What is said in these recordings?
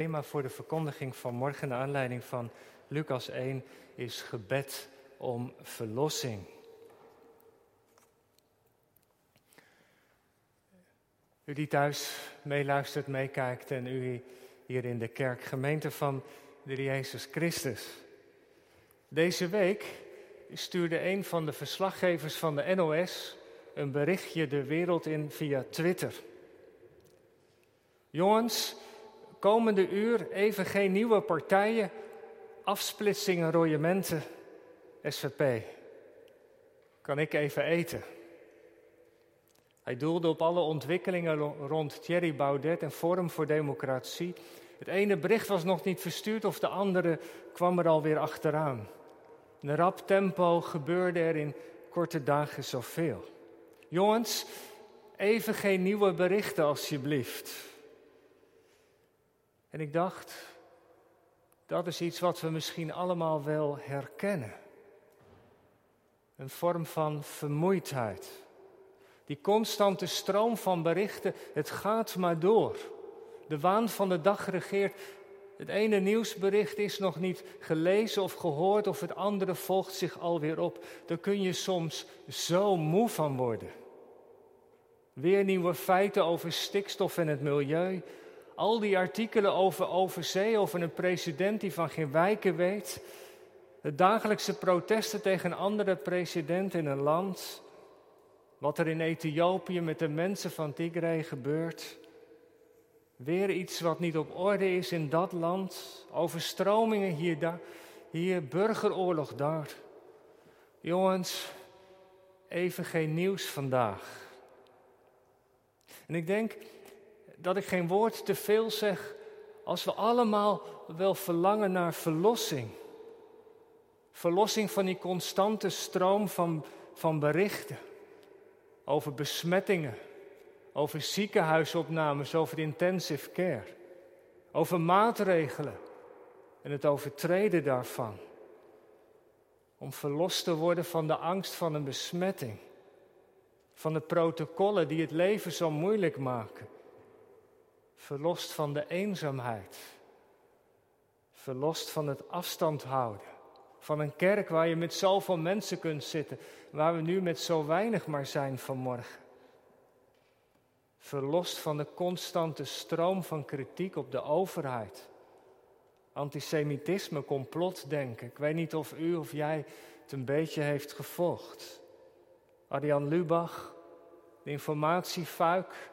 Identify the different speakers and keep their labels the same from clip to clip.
Speaker 1: thema voor de verkondiging van morgen naar aanleiding van Lucas 1 is gebed om verlossing. U die thuis meeluistert, meekijkt en u hier in de kerk, gemeente van de Jezus Christus. Deze week stuurde een van de verslaggevers van de NOS een berichtje de wereld in via Twitter. Jongens, komende uur even geen nieuwe partijen, afsplitsingen, royementen, SVP. Kan ik even eten? Hij doelde op alle ontwikkelingen rond Thierry Baudet en Forum voor Democratie. Het ene bericht was nog niet verstuurd of de andere kwam er alweer achteraan. In een rap tempo gebeurde er in korte dagen zoveel. Jongens, even geen nieuwe berichten alsjeblieft. En ik dacht, dat is iets wat we misschien allemaal wel herkennen. Een vorm van vermoeidheid. Die constante stroom van berichten, het gaat maar door. De waan van de dag regeert. Het ene nieuwsbericht is nog niet gelezen of gehoord of het andere volgt zich alweer op. Daar kun je soms zo moe van worden. Weer nieuwe feiten over stikstof en het milieu. Al die artikelen over overzee, over een president die van geen wijken weet. De dagelijkse protesten tegen andere presidenten in een land. Wat er in Ethiopië met de mensen van Tigray gebeurt. Weer iets wat niet op orde is in dat land. Overstromingen hier, daar, hier burgeroorlog daar. Jongens, even geen nieuws vandaag. En ik denk dat ik geen woord te veel zeg als we allemaal wel verlangen naar verlossing. Verlossing van die constante stroom van, van berichten over besmettingen, over ziekenhuisopnames, over intensive care, over maatregelen en het overtreden daarvan. Om verlost te worden van de angst van een besmetting, van de protocollen die het leven zo moeilijk maken verlost van de eenzaamheid, verlost van het afstand houden, van een kerk waar je met zoveel mensen kunt zitten, waar we nu met zo weinig maar zijn vanmorgen. Verlost van de constante stroom van kritiek op de overheid. Antisemitisme, complotdenken. Ik weet niet of u of jij het een beetje heeft gevolgd. Arjan Lubach, de informatiefuik,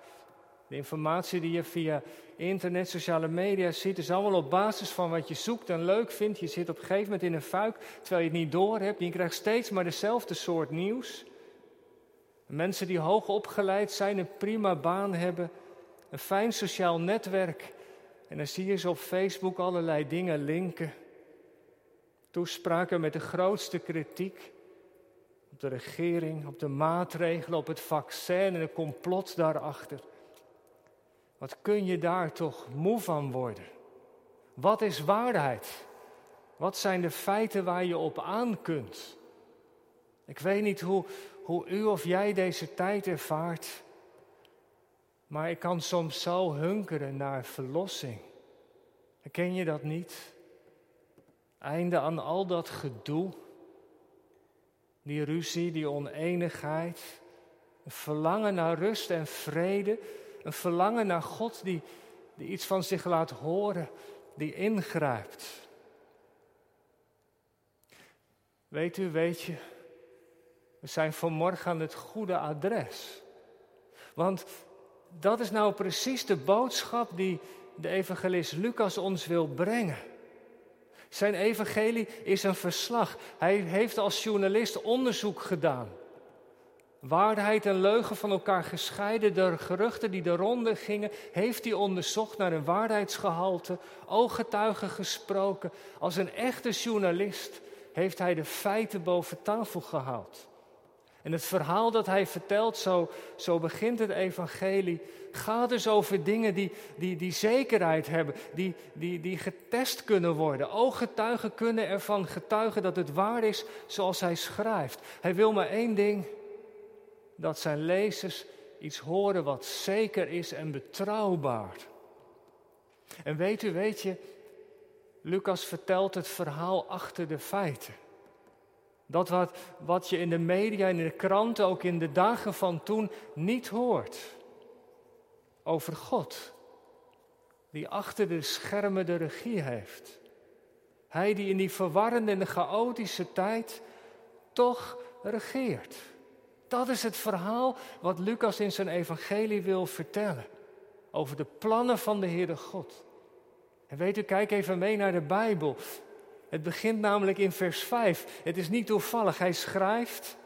Speaker 1: de informatie die je via internet, sociale media ziet, is allemaal op basis van wat je zoekt en leuk vindt. Je zit op een gegeven moment in een fuik, terwijl je het niet door hebt. Je krijgt steeds maar dezelfde soort nieuws. Mensen die hoog opgeleid zijn, een prima baan hebben, een fijn sociaal netwerk. En dan zie je ze op Facebook allerlei dingen linken. Toespraken met de grootste kritiek op de regering, op de maatregelen, op het vaccin en het complot daarachter. Wat kun je daar toch moe van worden? Wat is waarheid? Wat zijn de feiten waar je op aan kunt? Ik weet niet hoe, hoe u of jij deze tijd ervaart, maar ik kan soms zo hunkeren naar verlossing. Ken je dat niet? Einde aan al dat gedoe, die ruzie, die oneenigheid, een verlangen naar rust en vrede een verlangen naar God die, die iets van zich laat horen, die ingrijpt. Weet u, weet je, we zijn vanmorgen aan het goede adres. Want dat is nou precies de boodschap die de evangelist Lucas ons wil brengen. Zijn evangelie is een verslag. Hij heeft als journalist onderzoek gedaan. Waarheid en leugen van elkaar gescheiden, de geruchten die de ronde gingen, heeft hij onderzocht naar een waarheidsgehalte, ooggetuigen gesproken. Als een echte journalist heeft hij de feiten boven tafel gehaald. En het verhaal dat hij vertelt, zo, zo begint het evangelie, gaat dus over dingen die, die, die zekerheid hebben, die, die, die getest kunnen worden. Ooggetuigen kunnen ervan getuigen dat het waar is zoals hij schrijft. Hij wil maar één ding, dat zijn lezers iets horen wat zeker is en betrouwbaar. En weet u, weet je, Lucas vertelt het verhaal achter de feiten. Dat wat, wat je in de media en in de kranten, ook in de dagen van toen, niet hoort. Over God, die achter de schermen de regie heeft. Hij die in die verwarrende en chaotische tijd toch regeert. Dat is het verhaal wat Lucas in zijn evangelie wil vertellen. Over de plannen van de Heere God. En weet u, kijk even mee naar de Bijbel. Het begint namelijk in vers 5. Het is niet toevallig. Hij schrijft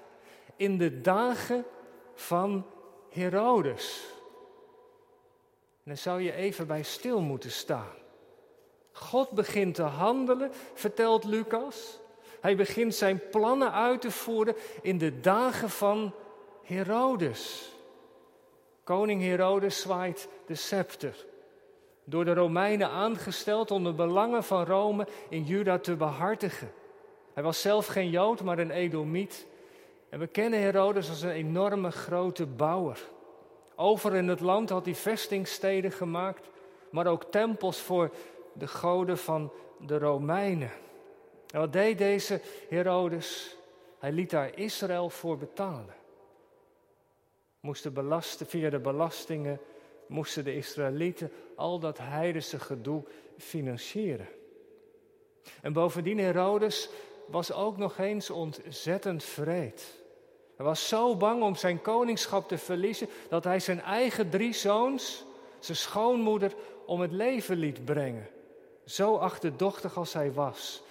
Speaker 1: in de dagen van Herodes. En dan zou je even bij stil moeten staan. God begint te handelen, vertelt Lucas. Hij begint zijn plannen uit te voeren in de dagen van Herodes. Koning Herodes zwaait de scepter. Door de Romeinen aangesteld om de belangen van Rome in Juda te behartigen. Hij was zelf geen Jood, maar een Edomiet. En we kennen Herodes als een enorme grote bouwer. Over in het land had hij vestingsteden gemaakt, maar ook tempels voor de goden van de Romeinen. En wat deed deze Herodes? Hij liet daar Israël voor betalen. Moesten belasten, via de belastingen moesten de Israëlieten al dat heidense gedoe financieren. En bovendien, Herodes was ook nog eens ontzettend vreed. Hij was zo bang om zijn koningschap te verliezen dat hij zijn eigen drie zoons, zijn schoonmoeder, om het leven liet brengen. Zo achterdochtig als hij was.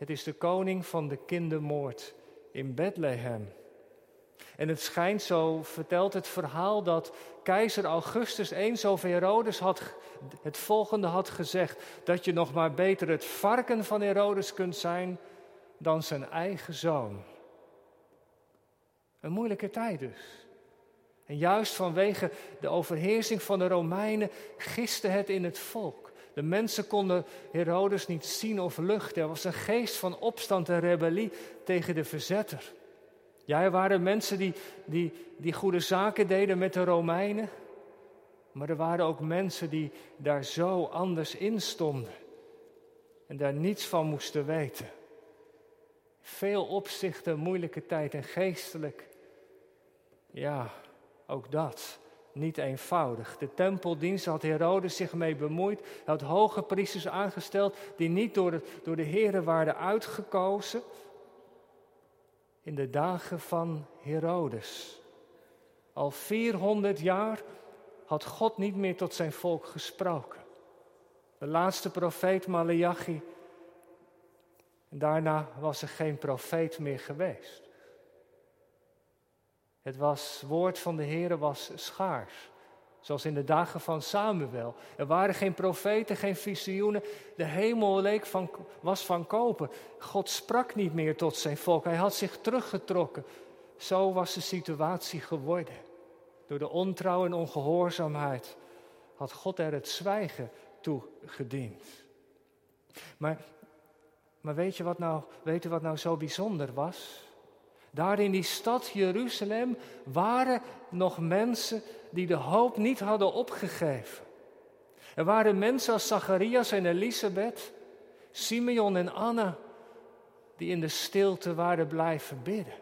Speaker 1: Het is de koning van de kindermoord in Bethlehem. En het schijnt zo, vertelt het verhaal, dat keizer Augustus eens over Herodes had, het volgende had gezegd: dat je nog maar beter het varken van Herodes kunt zijn dan zijn eigen zoon. Een moeilijke tijd dus. En juist vanwege de overheersing van de Romeinen giste het in het volk. De mensen konden Herodes niet zien of luchten. Er was een geest van opstand en rebellie tegen de verzetter. Ja, er waren mensen die, die, die goede zaken deden met de Romeinen. Maar er waren ook mensen die daar zo anders in stonden. En daar niets van moesten weten. Veel opzichten, moeilijke tijd en geestelijk. Ja, ook dat niet eenvoudig. De tempeldienst had Herodes zich mee bemoeid. Hij had hoge priesters aangesteld die niet door de, door de heren waren uitgekozen. In de dagen van Herodes. Al 400 jaar had God niet meer tot zijn volk gesproken. De laatste profeet Malachi. En daarna was er geen profeet meer geweest. Het was, woord van de Heer was schaars. Zoals in de dagen van Samuel. Er waren geen profeten, geen visioenen. De hemel leek van, was van kopen. God sprak niet meer tot zijn volk. Hij had zich teruggetrokken. Zo was de situatie geworden. Door de ontrouw en ongehoorzaamheid had God er het zwijgen toe gediend. Maar, maar weet, je wat nou, weet je wat nou zo bijzonder was? Daar in die stad Jeruzalem waren nog mensen die de hoop niet hadden opgegeven. Er waren mensen als Zacharias en Elisabeth, Simeon en Anna, die in de stilte waren blijven bidden.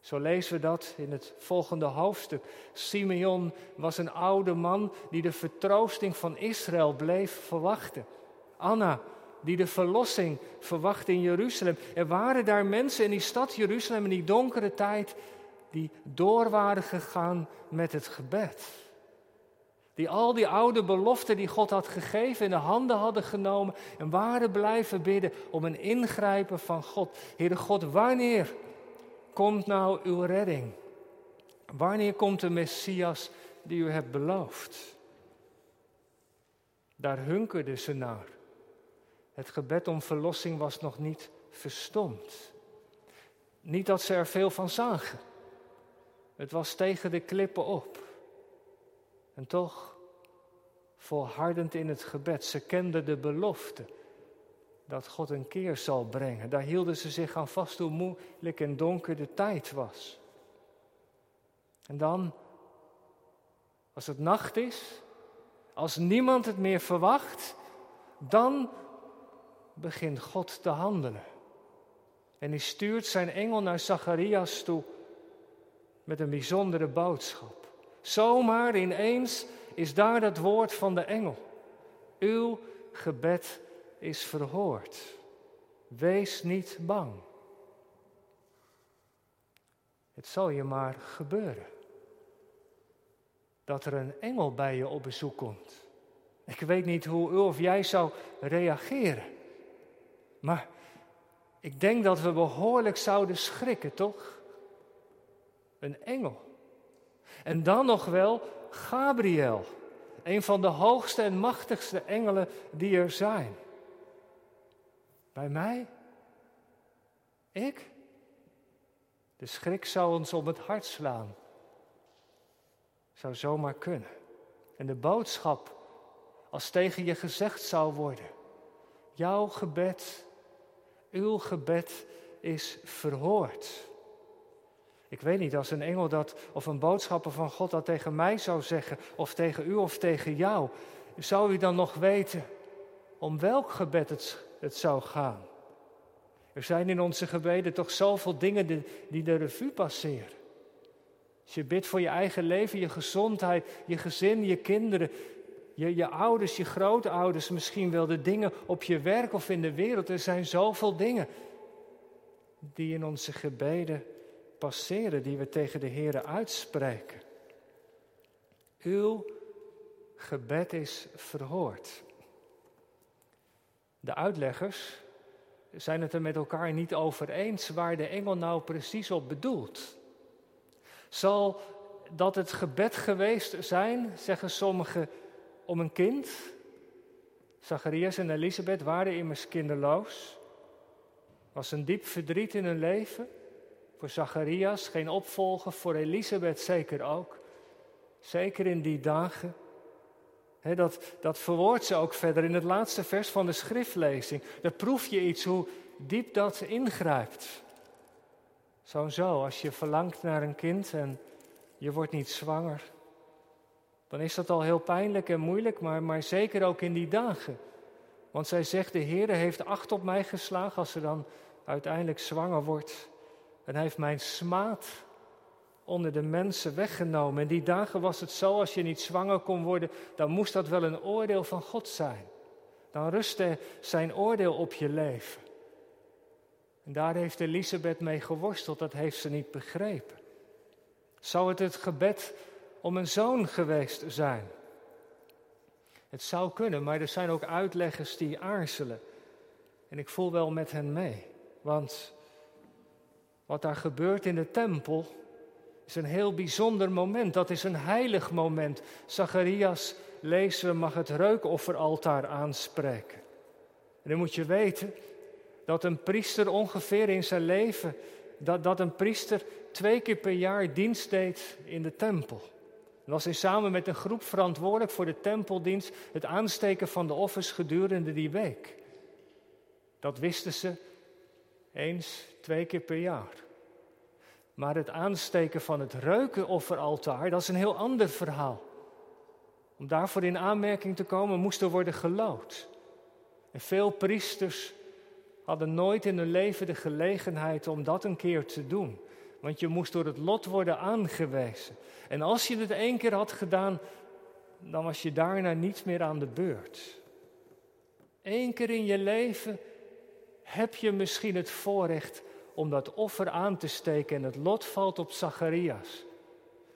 Speaker 1: Zo lezen we dat in het volgende hoofdstuk. Simeon was een oude man die de vertroosting van Israël bleef verwachten. Anna die de verlossing verwachtte in Jeruzalem. Er waren daar mensen in die stad Jeruzalem in die donkere tijd die door waren gegaan met het gebed. Die al die oude beloften die God had gegeven in de handen hadden genomen en waren blijven bidden om een ingrijpen van God. Heere God, wanneer komt nou uw redding? Wanneer komt de Messias die u hebt beloofd? Daar hunkerden ze naar. Het gebed om verlossing was nog niet verstomd. Niet dat ze er veel van zagen. Het was tegen de klippen op. En toch, volhardend in het gebed, ze kenden de belofte dat God een keer zal brengen. Daar hielden ze zich aan vast hoe moeilijk en donker de tijd was. En dan, als het nacht is Als niemand het meer verwacht, dan begint God te handelen. En hij stuurt zijn engel naar Zacharias toe met een bijzondere boodschap. Zomaar ineens is daar dat woord van de engel. Uw gebed is verhoord. Wees niet bang. Het zal je maar gebeuren. Dat er een engel bij je op bezoek komt. Ik weet niet hoe u of jij zou reageren. Maar ik denk dat we behoorlijk zouden schrikken, toch? Een engel. En dan nog wel Gabriel, een van de hoogste en machtigste engelen die er zijn. Bij mij? Ik? De schrik zou ons om het hart slaan. Zou zomaar kunnen. En de boodschap, als tegen je gezegd zou worden: Jouw gebed, uw gebed is verhoord. Ik weet niet, als een engel dat, of een boodschapper van God dat tegen mij zou zeggen, of tegen u of tegen jou, zou u dan nog weten om welk gebed het, het zou gaan? Er zijn in onze gebeden toch zoveel dingen die, die de revue passeren. Als je bidt voor je eigen leven, je gezondheid, je gezin, je kinderen, je, je ouders, je grootouders, misschien wel de dingen op je werk of in de wereld. Er zijn zoveel dingen die in onze gebeden passeren, die we tegen de Heer uitspreken. Uw gebed is verhoord. De uitleggers zijn het er met elkaar niet over eens waar de engel nou precies op bedoelt. Zal dat het gebed geweest zijn, zeggen sommigen, om een kind? Zacharias en Elisabeth waren immers kinderloos. Was een diep verdriet in hun leven. Voor Zacharias geen opvolger, voor Elisabeth zeker ook. Zeker in die dagen. dat, dat verwoordt ze ook verder in het laatste vers van de schriftlezing. Daar proef je iets hoe diep dat ingrijpt. Zo zo, als je verlangt naar een kind en je wordt niet zwanger, dan is dat al heel pijnlijk en moeilijk, maar, maar zeker ook in die dagen. Want zij zegt, de Heer heeft acht op mij geslagen als ze dan uiteindelijk zwanger wordt. En hij heeft mijn smaad onder de mensen weggenomen. In die dagen was het zo, als je niet zwanger kon worden, dan moest dat wel een oordeel van God zijn. Dan rustte zijn oordeel op je leven. En daar heeft Elisabeth mee geworsteld, dat heeft ze niet begrepen. Zou het het gebed om een zoon geweest zijn? Het zou kunnen, maar er zijn ook uitleggers die aarzelen. En ik voel wel met hen mee. Want wat daar gebeurt in de tempel is een heel bijzonder moment. Dat is een heilig moment. Zacharias, lezen we, mag het reukofferaltaar aanspreken. En dan moet je weten dat een priester ongeveer in zijn leven, dat, dat een priester twee keer per jaar dienst deed in de tempel. En was hij samen met een groep verantwoordelijk voor de tempeldienst, het aansteken van de offers gedurende die week. Dat wisten ze eens, twee keer per jaar. Maar het aansteken van het reukenofferaltaar, dat is een heel ander verhaal. Om daarvoor in aanmerking te komen, moest er worden gelood. En veel priesters hadden nooit in hun leven de gelegenheid om dat een keer te doen. Want je moest door het lot worden aangewezen. En als je het één keer had gedaan, dan was je daarna niet meer aan de beurt. Eén keer in je leven heb je misschien het voorrecht om dat offer aan te steken en het lot valt op Zacharias.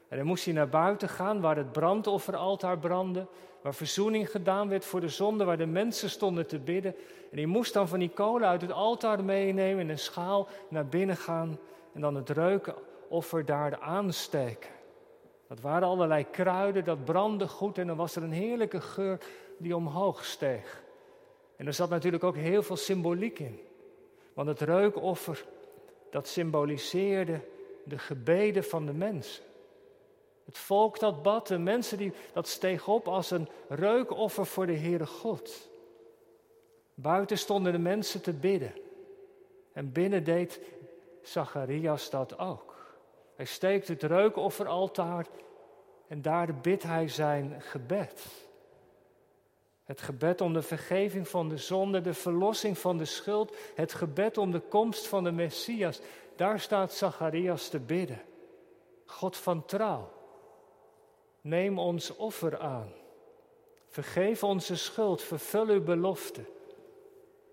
Speaker 1: En dan moest hij naar buiten gaan waar het brandofferaltaar brandde, waar verzoening gedaan werd voor de zonde, waar de mensen stonden te bidden. En hij moest dan van die kolen uit het altaar meenemen in een schaal naar binnen gaan en dan het reukenoffer daar aansteken. Dat waren allerlei kruiden, dat brandde goed en dan was er een heerlijke geur die omhoog steeg. En er zat natuurlijk ook heel veel symboliek in. Want het reukoffer, dat symboliseerde de gebeden van de mensen. Het volk dat bad, de mensen die, dat steeg op als een reukoffer voor de Heere God. Buiten stonden de mensen te bidden. En binnen deed Zacharias dat ook. Hij steekt het reukofferaltaar en daar bidt hij zijn gebed. Het gebed om de vergeving van de zonde, de verlossing van de schuld, het gebed om de komst van de Messias. Daar staat Zacharias te bidden. God van trouw, neem ons offer aan. Vergeef onze schuld, vervul uw belofte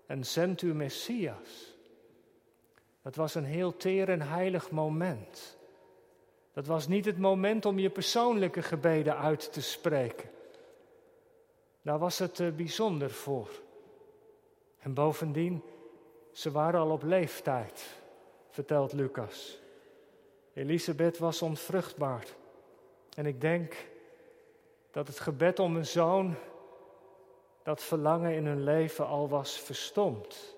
Speaker 1: en zend uw Messias. Dat was een heel teer en heilig moment. Dat was niet het moment om je persoonlijke gebeden uit te spreken. Daar was het eh, bijzonder voor. En bovendien, ze waren al op leeftijd, vertelt Lucas. Elisabeth was onvruchtbaar. En ik denk dat het gebed om een zoon, dat verlangen in hun leven al was verstomd.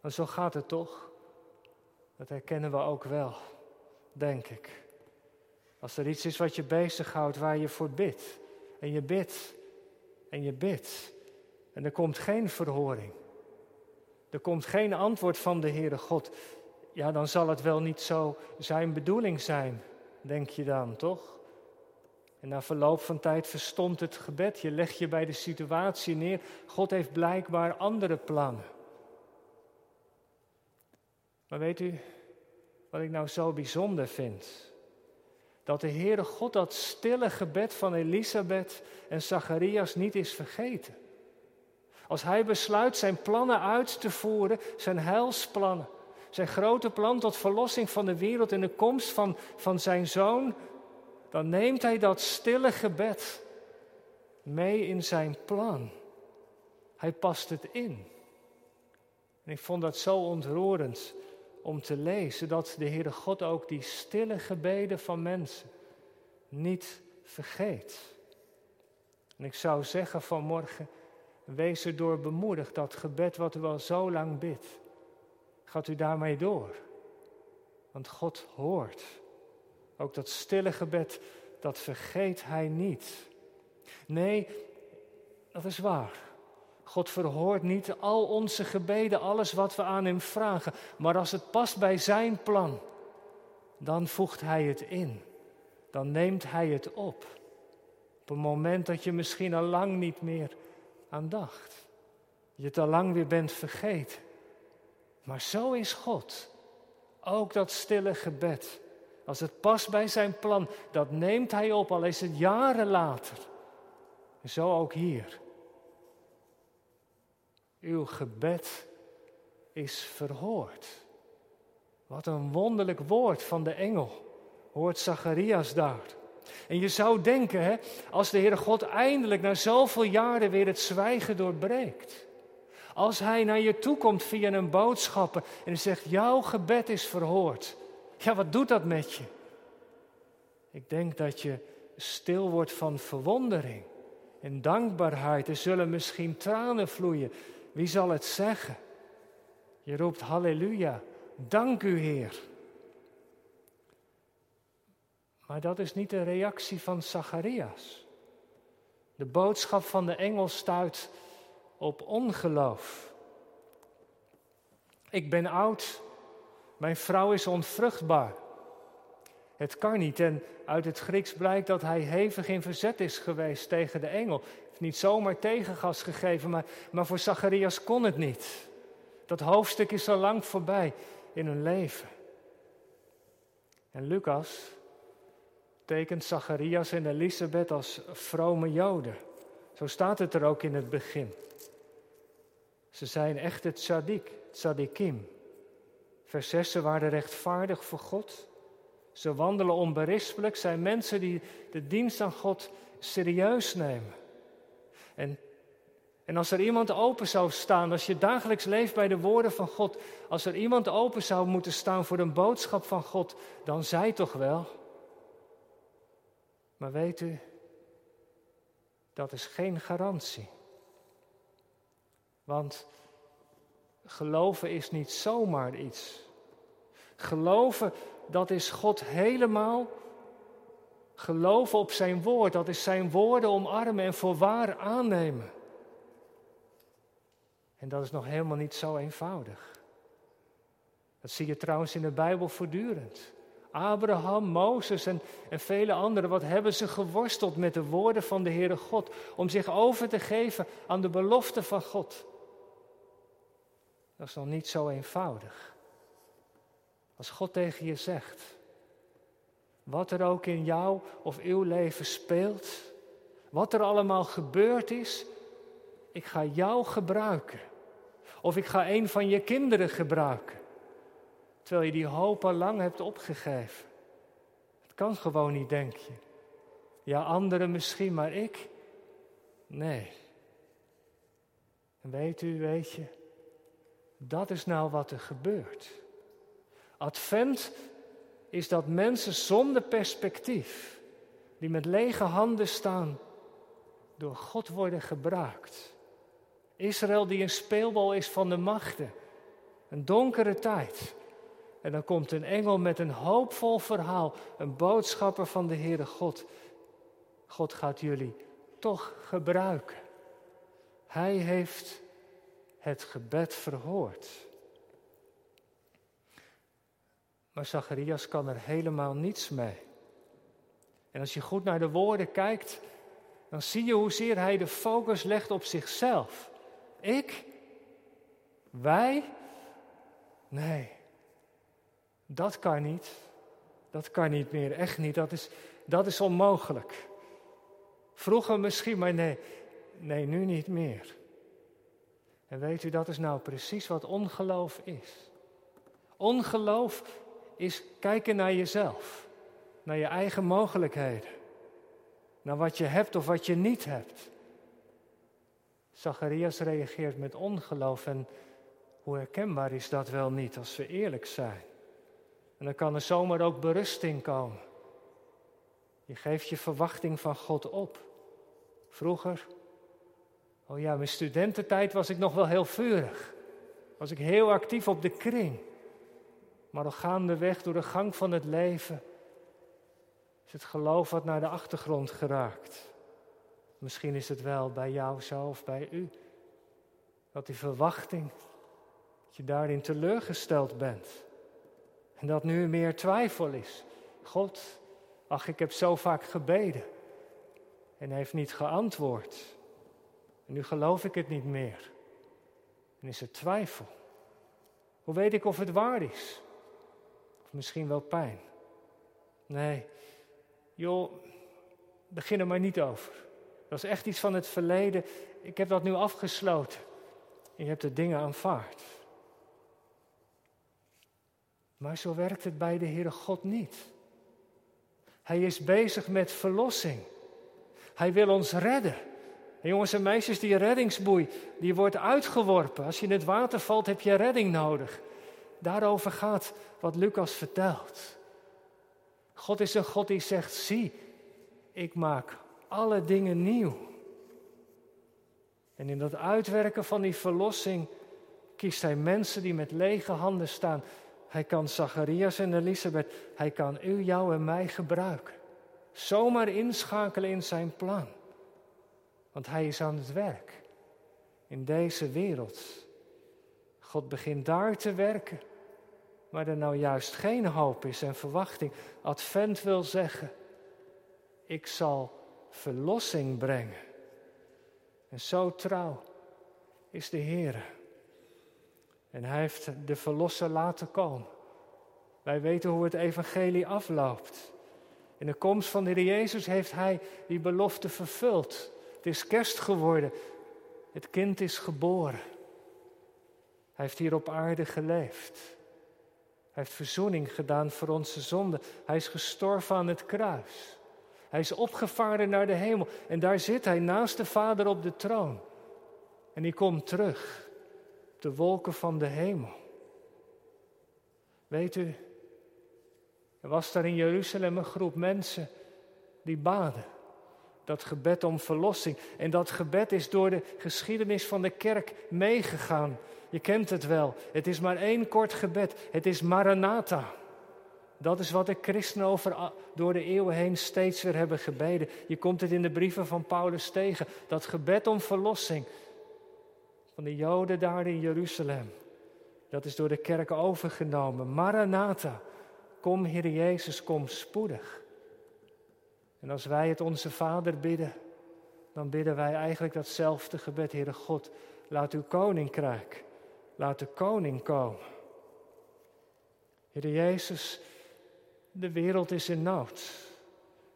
Speaker 1: En zo gaat het toch? Dat herkennen we ook wel, denk ik. Als er iets is wat je bezighoudt waar je voor bidt. En je bidt. En je bidt. En er komt geen verhoring. Er komt geen antwoord van de Heere God. Ja, dan zal het wel niet zo zijn bedoeling zijn, denk je dan, toch? En na verloop van tijd verstomt het gebed. Je legt je bij de situatie neer. God heeft blijkbaar andere plannen. Maar weet u wat ik nou zo bijzonder vind? Dat de Heere God dat stille gebed van Elisabeth en Zacharias niet is vergeten. Als hij besluit zijn plannen uit te voeren, zijn heilsplannen, zijn grote plan tot verlossing van de wereld en de komst van, van zijn zoon, dan neemt hij dat stille gebed mee in zijn plan. Hij past het in. En ik vond dat zo ontroerend om te lezen dat de Heere God ook die stille gebeden van mensen niet vergeet. En ik zou zeggen vanmorgen, wees er door bemoedigd dat gebed wat u al zo lang bidt. Gaat u daarmee door. Want God hoort. Ook dat stille gebed, dat vergeet Hij niet. Nee, dat is waar. God verhoort niet al onze gebeden, alles wat we aan Hem vragen. Maar als het past bij Zijn plan, dan voegt Hij het in. Dan neemt Hij het op. Op een moment dat je misschien al lang niet meer aan dacht. Je het al lang weer bent vergeten. Maar zo is God. Ook dat stille gebed. Als het past bij zijn plan, dat neemt hij op, al is het jaren later. Zo ook hier. Uw gebed is verhoord. Wat een wonderlijk woord van de engel, hoort Zacharias daar. En je zou denken, hè, als de Heere God eindelijk na zoveel jaren weer het zwijgen doorbreekt. Als Hij naar je toe komt via een boodschappen en zegt, jouw gebed is verhoord. Ja, wat doet dat met je? Ik denk dat je stil wordt van verwondering en dankbaarheid. Er zullen misschien tranen vloeien. Wie zal het zeggen? Je roept halleluja, dank u Heer. Maar dat is niet de reactie van Zacharias. De boodschap van de engel stuit op ongeloof. Ik ben oud, mijn vrouw is onvruchtbaar. Het kan niet. En uit het Grieks blijkt dat hij hevig in verzet is geweest tegen de engel. Niet zomaar tegengas gegeven, maar, maar voor Zacharias kon het niet. Dat hoofdstuk is al lang voorbij in hun leven. En Lucas tekent Zacharias en Elisabeth als vrome Joden. Zo staat het er ook in het begin. Ze zijn echte tzadik, tzadikim. Vers 6, ze waren rechtvaardig voor God. Ze wandelen onberispelijk, zijn mensen die de dienst aan God serieus nemen. En, en als er iemand open zou staan, als je dagelijks leeft bij de woorden van God, als er iemand open zou moeten staan voor een boodschap van God, dan zij toch wel. Maar weet u, dat is geen garantie. Want geloven is niet zomaar iets. Geloven, dat is God helemaal. Geloven op zijn woord, dat is zijn woorden omarmen en voor waar aannemen. En dat is nog helemaal niet zo eenvoudig. Dat zie je trouwens in de Bijbel voortdurend. Abraham, Mozes en, en vele anderen, wat hebben ze geworsteld met de woorden van de Heere God om zich over te geven aan de belofte van God. Dat is nog niet zo eenvoudig. Als God tegen je zegt, wat er ook in jou of uw leven speelt, wat er allemaal gebeurd is, ik ga jou gebruiken. Of ik ga een van je kinderen gebruiken. Terwijl je die hoop al lang hebt opgegeven. Het kan gewoon niet, denk je. Ja, anderen misschien, maar ik? Nee. En weet u, weet je, dat is nou wat er gebeurt. Advent is dat mensen zonder perspectief, die met lege handen staan, door God worden gebruikt. Israël die een speelbal is van de machten. Een donkere tijd. En dan komt een engel met een hoopvol verhaal, een boodschapper van de Heere God. God gaat jullie toch gebruiken. Hij heeft het gebed verhoord. Maar Zacharias kan er helemaal niets mee. En als je goed naar de woorden kijkt, dan zie je hoezeer hij de focus legt op zichzelf. Ik? Wij? Nee, dat kan niet. Dat kan niet meer, echt niet. Dat is, dat is onmogelijk. Vroeger misschien, maar nee, nee, nu niet meer. En weet u, dat is nou precies wat ongeloof is. Ongeloof is kijken naar jezelf, naar je eigen mogelijkheden, naar wat je hebt of wat je niet hebt. Zacharias reageert met ongeloof en hoe herkenbaar is dat wel niet als we eerlijk zijn. En dan kan er zomaar ook berusting komen. Je geeft je verwachting van God op. Vroeger, oh ja, mijn studententijd was ik nog wel heel vurig. Was ik heel actief op de kring. Maar al gaandeweg door de gang van het leven is het geloof wat naar de achtergrond geraakt. Misschien is het wel bij jou zo of bij u. Dat die verwachting, dat je daarin teleurgesteld bent. En dat nu meer twijfel is. God, ach, ik heb zo vaak gebeden. En heeft niet geantwoord. En nu geloof ik het niet meer. En is er twijfel. Hoe weet ik of het waar is? Misschien wel pijn. Nee, joh, begin er maar niet over. Dat is echt iets van het verleden. Ik heb dat nu afgesloten. Je hebt de dingen aanvaard. Maar zo werkt het bij de Heere God niet. Hij is bezig met verlossing. Hij wil ons redden. En jongens en meisjes, die reddingsboei, die wordt uitgeworpen. Als je in het water valt, heb je redding nodig. Daarover gaat wat Lucas vertelt. God is een God die zegt, zie, ik maak alle dingen nieuw. En in dat uitwerken van die verlossing kiest hij mensen die met lege handen staan. Hij kan Zacharias en Elisabeth, hij kan u, jou en mij gebruiken. Zomaar inschakelen in zijn plan. Want hij is aan het werk. In deze wereld. God begint daar te werken. Waar er nou juist geen hoop is en verwachting. Advent wil zeggen, ik zal verlossing brengen. En zo trouw is de Heer. En hij heeft de verlosser laten komen. Wij weten hoe het evangelie afloopt. In de komst van de Heer Jezus heeft hij die belofte vervuld. Het is kerst geworden. Het kind is geboren. Hij heeft hier op aarde geleefd. Hij heeft verzoening gedaan voor onze zonden. Hij is gestorven aan het kruis. Hij is opgevaren naar de hemel en daar zit hij naast de Vader op de troon. En hij komt terug, op de wolken van de hemel. Weet u, er was daar in Jeruzalem een groep mensen die baden. Dat gebed om verlossing. En dat gebed is door de geschiedenis van de kerk meegegaan. Je kent het wel. Het is maar één kort gebed. Het is Maranatha. Dat is wat de christenen over, door de eeuwen heen steeds weer hebben gebeden. Je komt het in de brieven van Paulus tegen. Dat gebed om verlossing van de Joden daar in Jeruzalem. Dat is door de kerk overgenomen. Maranatha, kom Heer Jezus, kom spoedig. En als wij het onze Vader bidden, dan bidden wij eigenlijk datzelfde gebed, Heere God, laat uw koninkrijk, laat de koning komen. Heer Jezus, de wereld is in nood.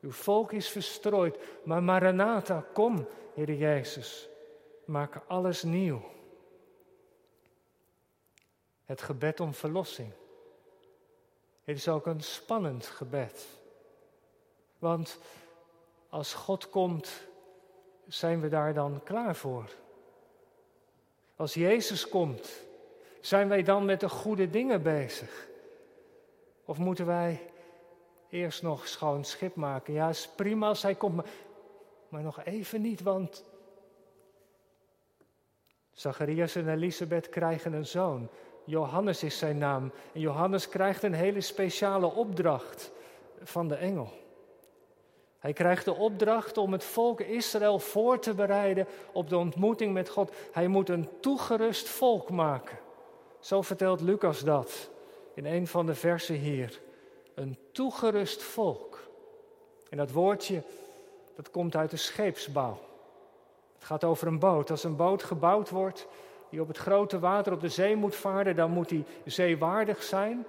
Speaker 1: Uw volk is verstrooid, maar Maranatha, kom, Heer Jezus, maak alles nieuw. Het gebed om verlossing. Het is ook een spannend gebed. Want als God komt, zijn we daar dan klaar voor? Als Jezus komt, zijn wij dan met de goede dingen bezig? Of moeten wij eerst nog schoon schip maken? Ja, is prima als hij komt, maar, maar nog even niet, want Zacharias en Elisabeth krijgen een zoon. Johannes is zijn naam. En Johannes krijgt een hele speciale opdracht van de engel. Hij krijgt de opdracht om het volk Israël voor te bereiden op de ontmoeting met God. Hij moet een toegerust volk maken. Zo vertelt Lucas dat in een van de versen hier. Een toegerust volk. En dat woordje, dat komt uit de scheepsbouw. Het gaat over een boot. Als een boot gebouwd wordt die op het grote water op de zee moet varen, dan moet die zeewaardig zijn,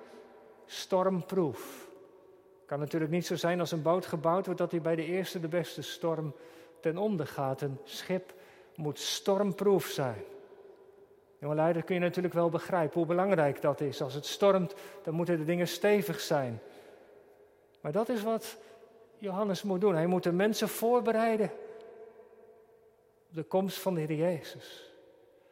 Speaker 1: stormproof kan natuurlijk niet zo zijn als een boot gebouwd wordt dat hij bij de eerste de beste storm ten onder gaat. Een schip moet stormproof zijn. Jonge leider kun je natuurlijk wel begrijpen hoe belangrijk dat is. Als het stormt, dan moeten de dingen stevig zijn. Maar dat is wat Johannes moet doen. Hij moet de mensen voorbereiden op de komst van de Heer Jezus.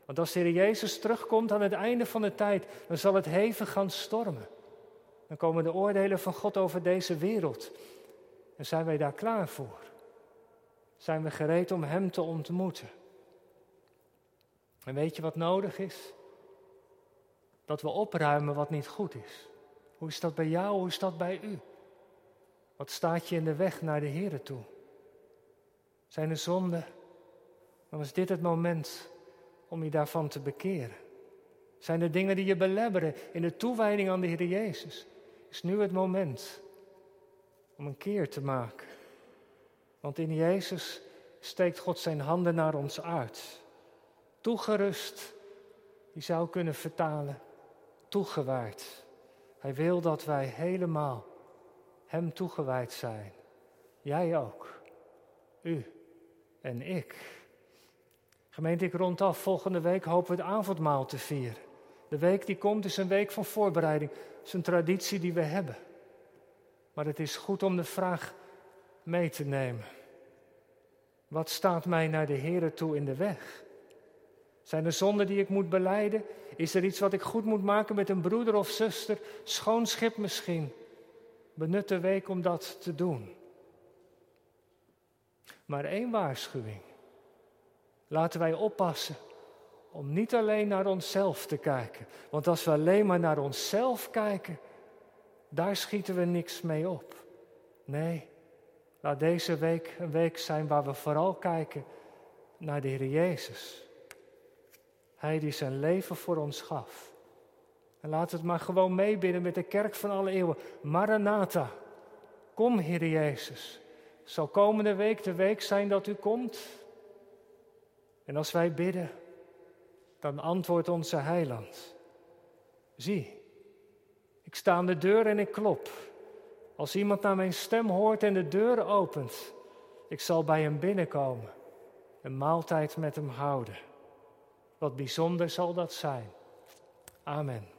Speaker 1: Want als de Heer Jezus terugkomt aan het einde van de tijd, dan zal het hevig gaan stormen. Dan komen de oordelen van God over deze wereld. En zijn wij daar klaar voor? Zijn we gereed om Hem te ontmoeten? En weet je wat nodig is? Dat we opruimen wat niet goed is. Hoe is dat bij jou? Hoe is dat bij u? Wat staat je in de weg naar de Here toe? Zijn er zonden? Dan is dit het moment om je daarvan te bekeren. Zijn er dingen die je belebberen in de toewijding aan de Heer Jezus? is nu het moment om een keer te maken. Want in Jezus steekt God zijn handen naar ons uit. Toegerust, die zou kunnen vertalen, toegewijd. Hij wil dat wij helemaal Hem toegewijd zijn. Jij ook. U en ik. Gemeente, ik rondaf. Volgende week hopen we het avondmaal te vieren. De week die komt is een week van voorbereiding. Het is een traditie die we hebben. Maar het is goed om de vraag mee te nemen. Wat staat mij naar de Here toe in de weg? Zijn er zonden die ik moet beleiden? Is er iets wat ik goed moet maken met een broeder of zuster? Schoon schip misschien. Benut de week om dat te doen. Maar één waarschuwing. Laten wij oppassen om niet alleen naar onszelf te kijken. Want als we alleen maar naar onszelf kijken, daar schieten we niks mee op. Nee, laat deze week een week zijn waar we vooral kijken naar de Heer Jezus. Hij die zijn leven voor ons gaf. En laat het maar gewoon meebidden met de kerk van alle eeuwen. Maranatha, kom Heer Jezus. Zal komende week de week zijn dat u komt. En als wij bidden, dan antwoordt onze heiland. Zie, ik sta aan de deur en ik klop. Als iemand naar mijn stem hoort en de deur opent, ik zal bij hem binnenkomen, een maaltijd met hem houden. Wat bijzonder zal dat zijn. Amen.